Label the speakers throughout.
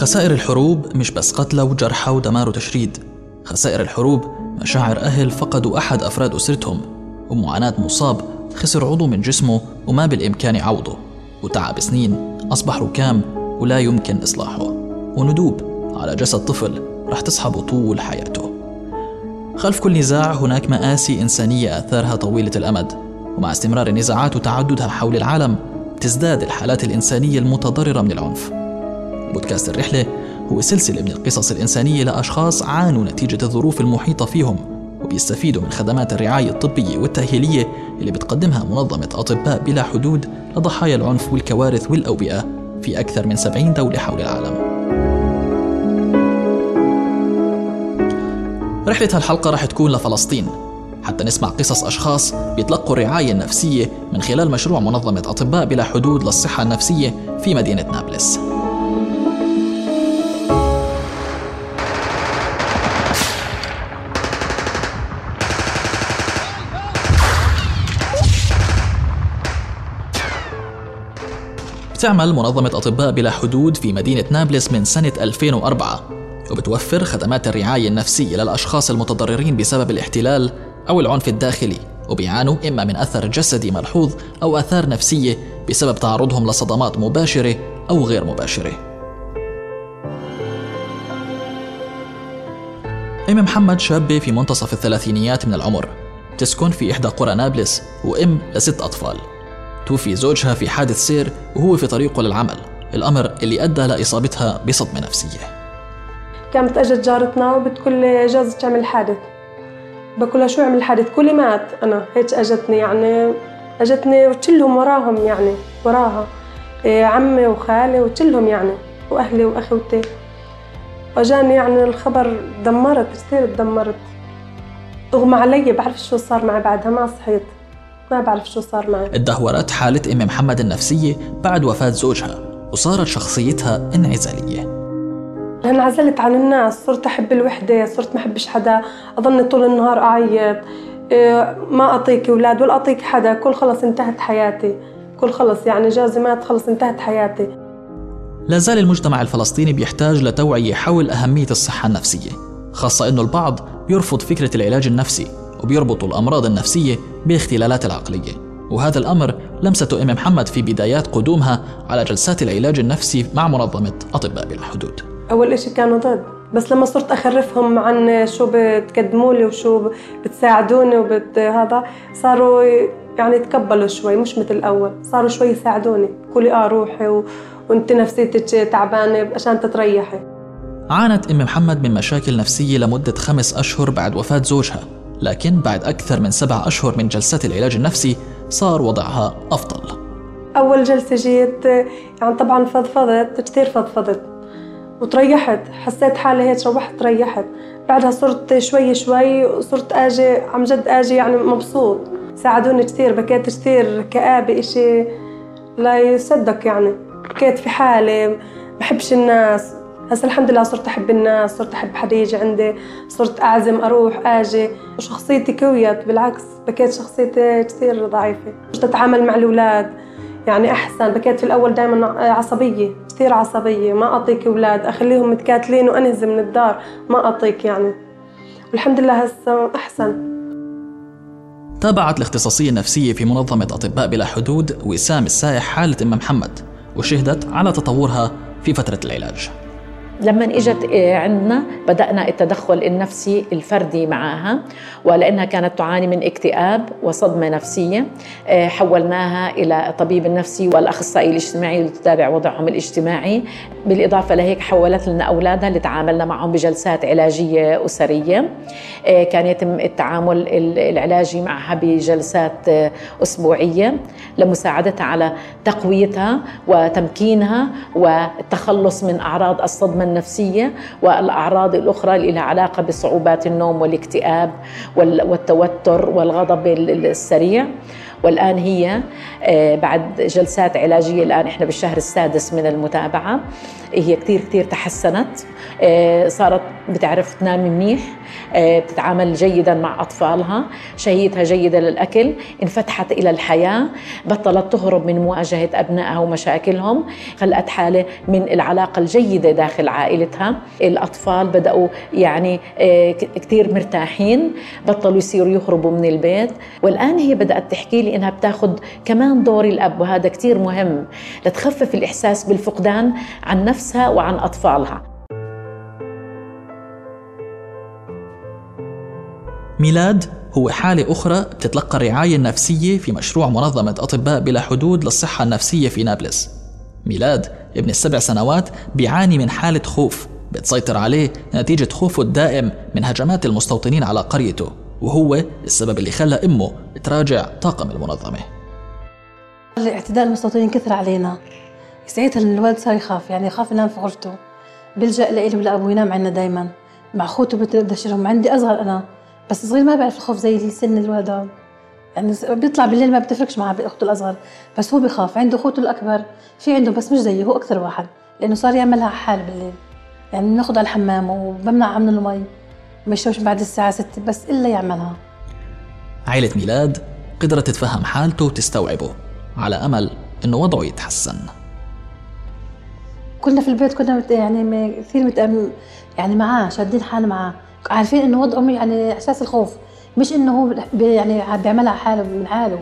Speaker 1: خسائر الحروب مش بس قتلى وجرحى ودمار وتشريد. خسائر الحروب مشاعر أهل فقدوا أحد أفراد أسرتهم ومعاناة مصاب خسر عضو من جسمه وما بالإمكان عوضه. وتعب سنين أصبح ركام ولا يمكن إصلاحه. وندوب على جسد طفل رح تصحبه طول حياته. خلف كل نزاع هناك مآسي إنسانية آثارها طويلة الأمد. ومع استمرار النزاعات وتعددها حول العالم تزداد الحالات الإنسانية المتضررة من العنف. بودكاست الرحلة هو سلسلة من القصص الإنسانية لأشخاص عانوا نتيجة الظروف المحيطة فيهم وبيستفيدوا من خدمات الرعاية الطبية والتأهيلية اللي بتقدمها منظمة أطباء بلا حدود لضحايا العنف والكوارث والأوبئة في أكثر من 70 دولة حول العالم. رحلة هالحلقة رح تكون لفلسطين. حتى نسمع قصص أشخاص بيتلقوا الرعاية النفسية من خلال مشروع منظمة أطباء بلا حدود للصحة النفسية في مدينة نابلس. تعمل منظمة أطباء بلا حدود في مدينة نابلس من سنة 2004 وبتوفر خدمات الرعاية النفسية للأشخاص المتضررين بسبب الاحتلال أو العنف الداخلي وبيعانوا إما من أثر جسدي ملحوظ أو آثار نفسية بسبب تعرضهم لصدمات مباشرة أو غير مباشرة. إم محمد شابة في منتصف الثلاثينيات من العمر تسكن في إحدى قرى نابلس وإم لست أطفال. توفي زوجها في حادث سير وهو في طريقه للعمل. الأمر اللي أدى لإصابتها بصدمة نفسية.
Speaker 2: كانت أجت جارتنا وبتقول لي جوزك تعمل حادث بقول لها شو عمل حادث كلي مات. أنا هيك أجتني يعني أجتني وكلهم وراهم يعني وراها. إيه عمي وخالي وكلهم يعني وأهلي وأخوتي وجاني يعني الخبر دمرت كثير تدمرت اغمى علي بعرف شو صار معي بعدها ما صحيت. ما بعرف شو صار معي.
Speaker 1: اتدهورت حالة أم محمد النفسية بعد وفاة زوجها وصارت شخصيتها انعزالية
Speaker 2: انعزلت عن الناس صرت أحب الوحدة صرت ما أحبش حدا. أظني طول النهار أعيط إيه، ما أعطيك أولاد ولا أعطيك حدا كل خلص انتهت حياتي. كل خلص يعني جوزي مات خلص انتهت حياتي.
Speaker 1: لا زال المجتمع الفلسطيني بيحتاج لتوعية حول أهمية الصحة النفسية خاصة أنه البعض يرفض فكرة العلاج النفسي. وبيربطوا الأمراض النفسية بالاختلالات العقلية. وهذا الأمر لمسته أم محمد في بدايات قدومها على جلسات العلاج النفسي مع منظمة أطباء بلا حدود
Speaker 2: أول إشي كانوا ضد بس لما صرت أخرفهم عن شو بتقدموا لي وشو بتساعدوني وبت هذا صاروا يعني تقبلوا شوي مش مثل الأول صاروا شوي يساعدوني. قولي آه روحي و... وأنت نفسيتك تعبانة عشان تتريحي.
Speaker 1: عانت أم محمد من مشاكل نفسية لمدة خمس أشهر بعد وفاة زوجها. لكن بعد أكثر من سبع أشهر من جلسات العلاج النفسي صار وضعها أفضل.
Speaker 2: أول جلسة جيت يعني طبعا فضفضت كثير فضفضت. وتريحت حسيت حالي هيك روحت تريحت. بعدها صرت شوي شوي وصرت آجي عم جد آجي يعني مبسوط. ساعدوني كثير بكيت كثير كآبة إشي لا يصدق يعني. بكيت في حالي بحبش الناس. هسه الحمد لله صرت أحب الناس صرت أحب حدا يجي عندي صرت أعزم أروح أجي. شخصيتي كويت بالعكس بكيت شخصيتي كثير ضعيفة. صرت أتعامل مع الأولاد يعني أحسن. بكيت في الأول دائما عصبية كثير عصبية. ما أعطيك أولاد أخليهم متكاتلين وانزل من الدار. ما أعطيك يعني. والحمد لله هسه أحسن.
Speaker 1: تابعت الاختصاصية النفسية في منظمة أطباء بلا حدود وسام السايح حالة أم محمد وشهدت على تطورها في فترة العلاج.
Speaker 3: لما إجت آه، عندنا بدأنا التدخل النفسي الفردي معها ولأنها كانت تعاني من اكتئاب وصدمة نفسية آه، حولناها إلى الطبيب النفسي والأخصائي الاجتماعي لتتابع وضعهم الاجتماعي. بالإضافة لهيك حولت لنا أولادها اللي تعاملنا معهم بجلسات علاجية أسرية آه، كان يتم التعامل العلاجي معها بجلسات أسبوعية لمساعدتها على تقويتها وتمكينها والتخلص من أعراض الصدمة النفسية والأعراض الأخرى اللي لها علاقة بصعوبات النوم والاكتئاب والتوتر والغضب السريع. والآن هي آه، بعد جلسات علاجية الآن إحنا بالشهر السادس من المتابعة هي كثير كثير تحسنت. آه، صارت بتعرف تنام منيح آه، بتتعامل جيدا مع أطفالها شهيتها جيدة للأكل انفتحت إلى الحياة بطلت تهرب من مواجهة أبنائها ومشاكلهم خلقت حالة من العلاقة الجيدة داخل عائلتها. الأطفال بدأوا يعني كثير مرتاحين بطلوا يصيروا يهربوا من البيت. والآن هي بدأت تحكي لي إنها بتاخذ كمان دور الأب وهذا كثير مهم لتخفف الإحساس بالفقدان عن نفسها وعن أطفالها.
Speaker 1: ميلاد هو حالة أخرى بتتلقى الرعاية النفسية في مشروع منظمة أطباء بلا حدود للصحة النفسية في نابلس. ميلاد ابن السبع سنوات بيعاني من حالة خوف بتسيطر عليه نتيجة خوفه الدائم من هجمات المستوطنين على قريته. وهو السبب اللي خلى أمه تراجع طاقم المنظمة.
Speaker 4: الاعتداء المستوطنين كثر علينا. ساعتها الولد صار يخاف يعني يخاف ينام في غرفته بيلجأ لإلي ولأبوه ينام عندنا دايما. مع أخوته بتدشرهم عندي أصغر أنا. بس صغير ما بيعرف الخوف زي سن الولد. يعني بيطلع بالليل ما بتفرقش معه بأخته الأصغر. بس هو بخاف عنده أخوته الأكبر. في عنده بس مش زيه هو أكثر واحد. لأنه صار يعملها حال بالليل. يعني بناخذ على الحمام وبمنع من المي. ما بعد الساعة 6 بس إلا يعملها.
Speaker 1: عائلة ميلاد قدرت تتفهم حالته وتستوعبه على أمل إنه وضعه يتحسن.
Speaker 4: كنا في البيت كنا يعني كثير متأم يعني معاه شادين حالنا معاه. عارفين إنه وضعه يعني إحساس الخوف. مش إنه هو يعني بيعملها حاله من حاله.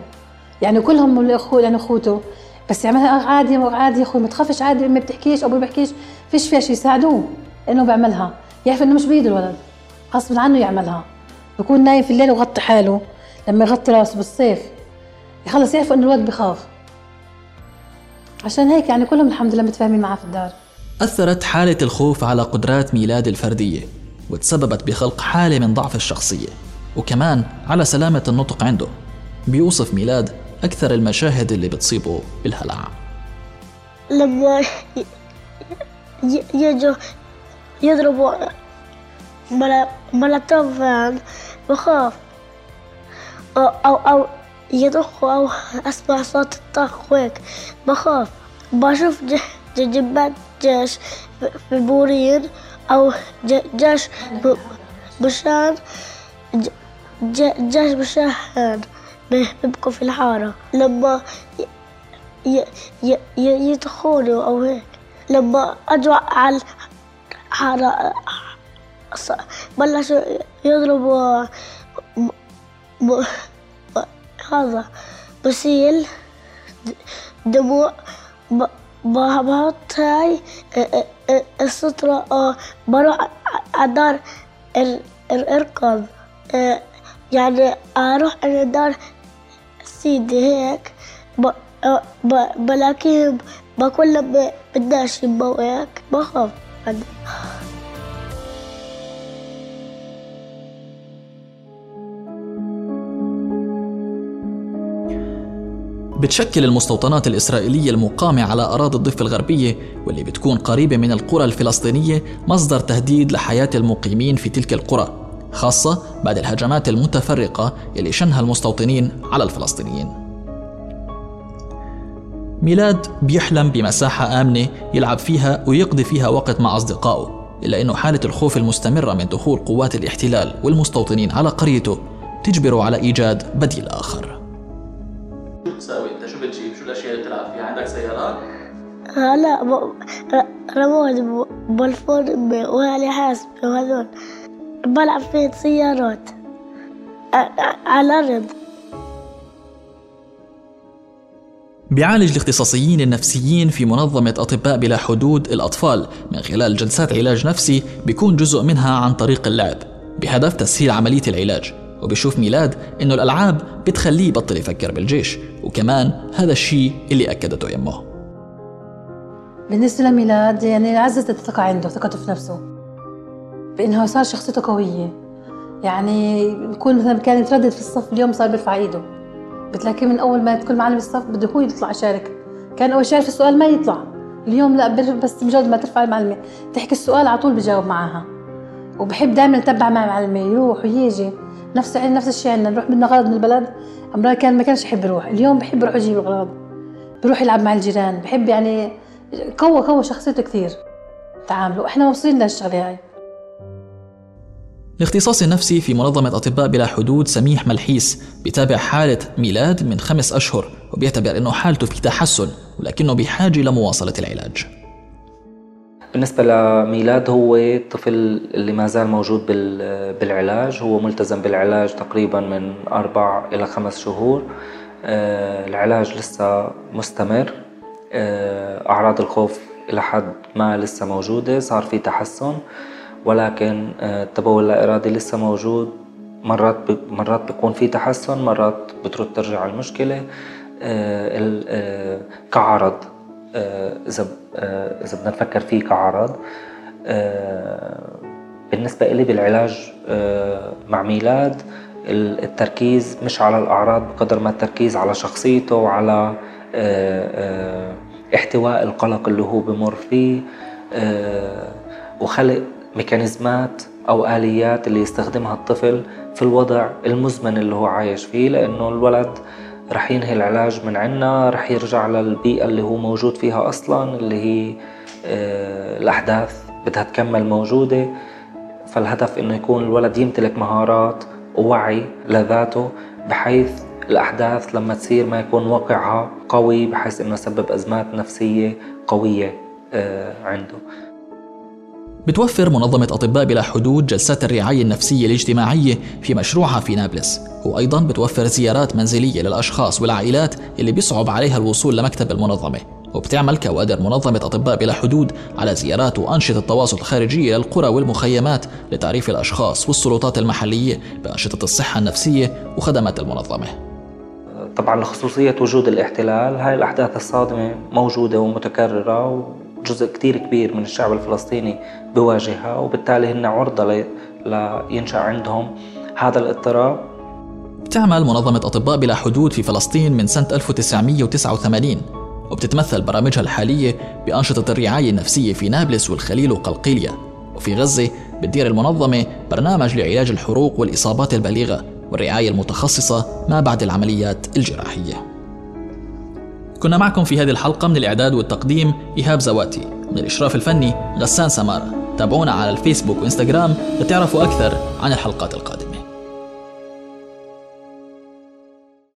Speaker 4: يعني كلهم الاخو يعني أخوته. بس يعملها عادي عادي يا أخوي ما تخافش عادي ما بتحكيش أبوي بيحكيش فيش فيها شيء يساعدوه إنه بيعملها. يعرف إنه مش بايد الولد. غصب عنه يعملها. بكون نايم في الليل وغطي حاله. لما يغطي راسه بالصيف يخلص يعرفوا إنه الولد بخاف. عشان هيك يعني كلهم الحمد لله متفاهمين معاه في الدار.
Speaker 1: أثرت حالة الخوف على قدرات ميلاد الفردية وتسببت بخلق حالة من ضعف الشخصية وكمان على سلامة النطق عنده. بيوصف ميلاد أكثر المشاهد اللي بتصيبه بالهلع.
Speaker 5: لما يجوا يضربوا ملتوفان بخاف أو أو, أو يضخوا أو أسمع صوت الطخ هيك بخاف بشوف جبات جيش في بورين أو جيش بشان جيش بشان بيبقوا في الحارة. لما يدخلوا أو هيك لما أجوا على الحارة بلشوا يضربوا هذا بسيل دموع بهبط هاي السترة بروح على إركض يعني أروح على دار سيدي هيك بلاقيهم بقول لهم بدناش هيك بخاف.
Speaker 1: بتشكل المستوطنات الإسرائيلية المقامة على أراضي الضفة الغربية واللي بتكون قريبة من القرى الفلسطينية مصدر تهديد لحياة المقيمين في تلك القرى خاصة بعد الهجمات المتفرقة اللي شنها المستوطنين على الفلسطينيين. ميلاد بيحلم بمساحة آمنة يلعب فيها ويقضي فيها وقت مع أصدقائه إلا أنه حالة الخوف المستمرة من دخول قوات الاحتلال والمستوطنين على قريته تجبره على إيجاد بديل آخر.
Speaker 5: هلا رمود بالفون وهالي حاسب وهذول بلعب في سيارات. على الأرض.
Speaker 1: بيعالج الاختصاصيين النفسيين في منظمة أطباء بلا حدود الأطفال من خلال جلسات علاج نفسي بيكون جزء منها عن طريق اللعب بهدف تسهيل عملية العلاج. وبيشوف ميلاد إنه الألعاب بتخليه يبطل يفكر بالجيش وكمان هذا الشيء اللي أكدته يمه.
Speaker 4: بالنسبة لميلاد يعني عززت الثقة عنده ثقته في نفسه. بأنه صار شخصيته قوية. يعني بكون مثلا كان يتردد في الصف اليوم صار بيرفع إيده. بتلاقيه من أول ما يدخل معلم الصف بده هو يطلع يشارك. كان أول شيء في السؤال ما يطلع. اليوم لا بس مجرد ما ترفع المعلمة. تحكي السؤال على طول بجاوب معاها. وبحب دائما يتبع مع المعلمة يروح ويجي نفس نفس الشيء عندنا نروح بدنا غرض من البلد. أمرار كان ما كانش يحب يروح. اليوم بحب يروح يجيب اغراض بروح يلعب مع الجيران. بحب يعني قوى قوى شخصيته كثير. تعامله إحنا مبسوطين لهالشغله هاي.
Speaker 1: الاختصاص النفسي في منظمة أطباء بلا حدود سميح ملحيس بيتابع حالة ميلاد من خمس أشهر وبيعتبر أنه حالته في تحسن ولكنه بحاجة لمواصلة العلاج.
Speaker 6: بالنسبة لميلاد هو الطفل اللي ما زال موجود بالعلاج. هو ملتزم بالعلاج تقريبا من أربع إلى خمس شهور. آه، العلاج لسه مستمر. أعراض الخوف إلى حد ما لسه موجودة صار في تحسن ولكن آه، التبول اللا إرادي لسه موجود. مرات مرات بيكون في تحسن مرات بترد ترجع المشكلة. كعرض إذا إذا بدنا نفكر فيه كعرض بالنسبة إلي بالعلاج مع ميلاد التركيز مش على الأعراض بقدر ما التركيز على شخصيته وعلى آه، آه، احتواء القلق اللي هو بمر فيه آه، وخلق ميكانيزمات أو آليات اللي يستخدمها الطفل في الوضع المزمن اللي هو عايش فيه لأنه الولد رح ينهي العلاج من عنا رح يرجع للبيئة اللي هو موجود فيها أصلا اللي هي الأحداث بدها تكمل موجودة. فالهدف إنه يكون الولد يمتلك مهارات ووعي لذاته بحيث الأحداث لما تصير ما يكون واقعها قوي بحيث إنه يسبب أزمات نفسية قوية آه، عنده.
Speaker 1: بتوفر منظمة أطباء بلا حدود جلسات الرعاية النفسية الاجتماعية في مشروعها في نابلس. وأيضا بتوفر زيارات منزلية للأشخاص والعائلات اللي بيصعب عليها الوصول لمكتب المنظمة. وبتعمل كوادر منظمة أطباء بلا حدود على زيارات وأنشطة التواصل الخارجية للقرى والمخيمات لتعريف الأشخاص والسلطات المحلية بأنشطة الصحة النفسية وخدمات المنظمة.
Speaker 6: طبعا لخصوصية وجود الاحتلال هاي الأحداث الصادمة موجودة ومتكررة وجزء كتير كبير من الشعب الفلسطيني بواجهها وبالتالي هن عرضة لينشأ عندهم هذا الاضطراب.
Speaker 1: تعمل منظمة أطباء بلا حدود في فلسطين من سنة 1989 وبتتمثل برامجها الحالية بأنشطة الرعاية النفسية في نابلس والخليل وقلقيلية وفي غزة بتدير المنظمة برنامج لعلاج الحروق والإصابات البليغة. والرعاية المتخصصة ما بعد العمليات الجراحية. كنا معكم في هذه الحلقة من الإعداد والتقديم إيهاب زواتي من الإشراف الفني غسان سمارة. تابعونا على الفيسبوك وإنستغرام لتعرفوا أكثر عن الحلقات القادمة.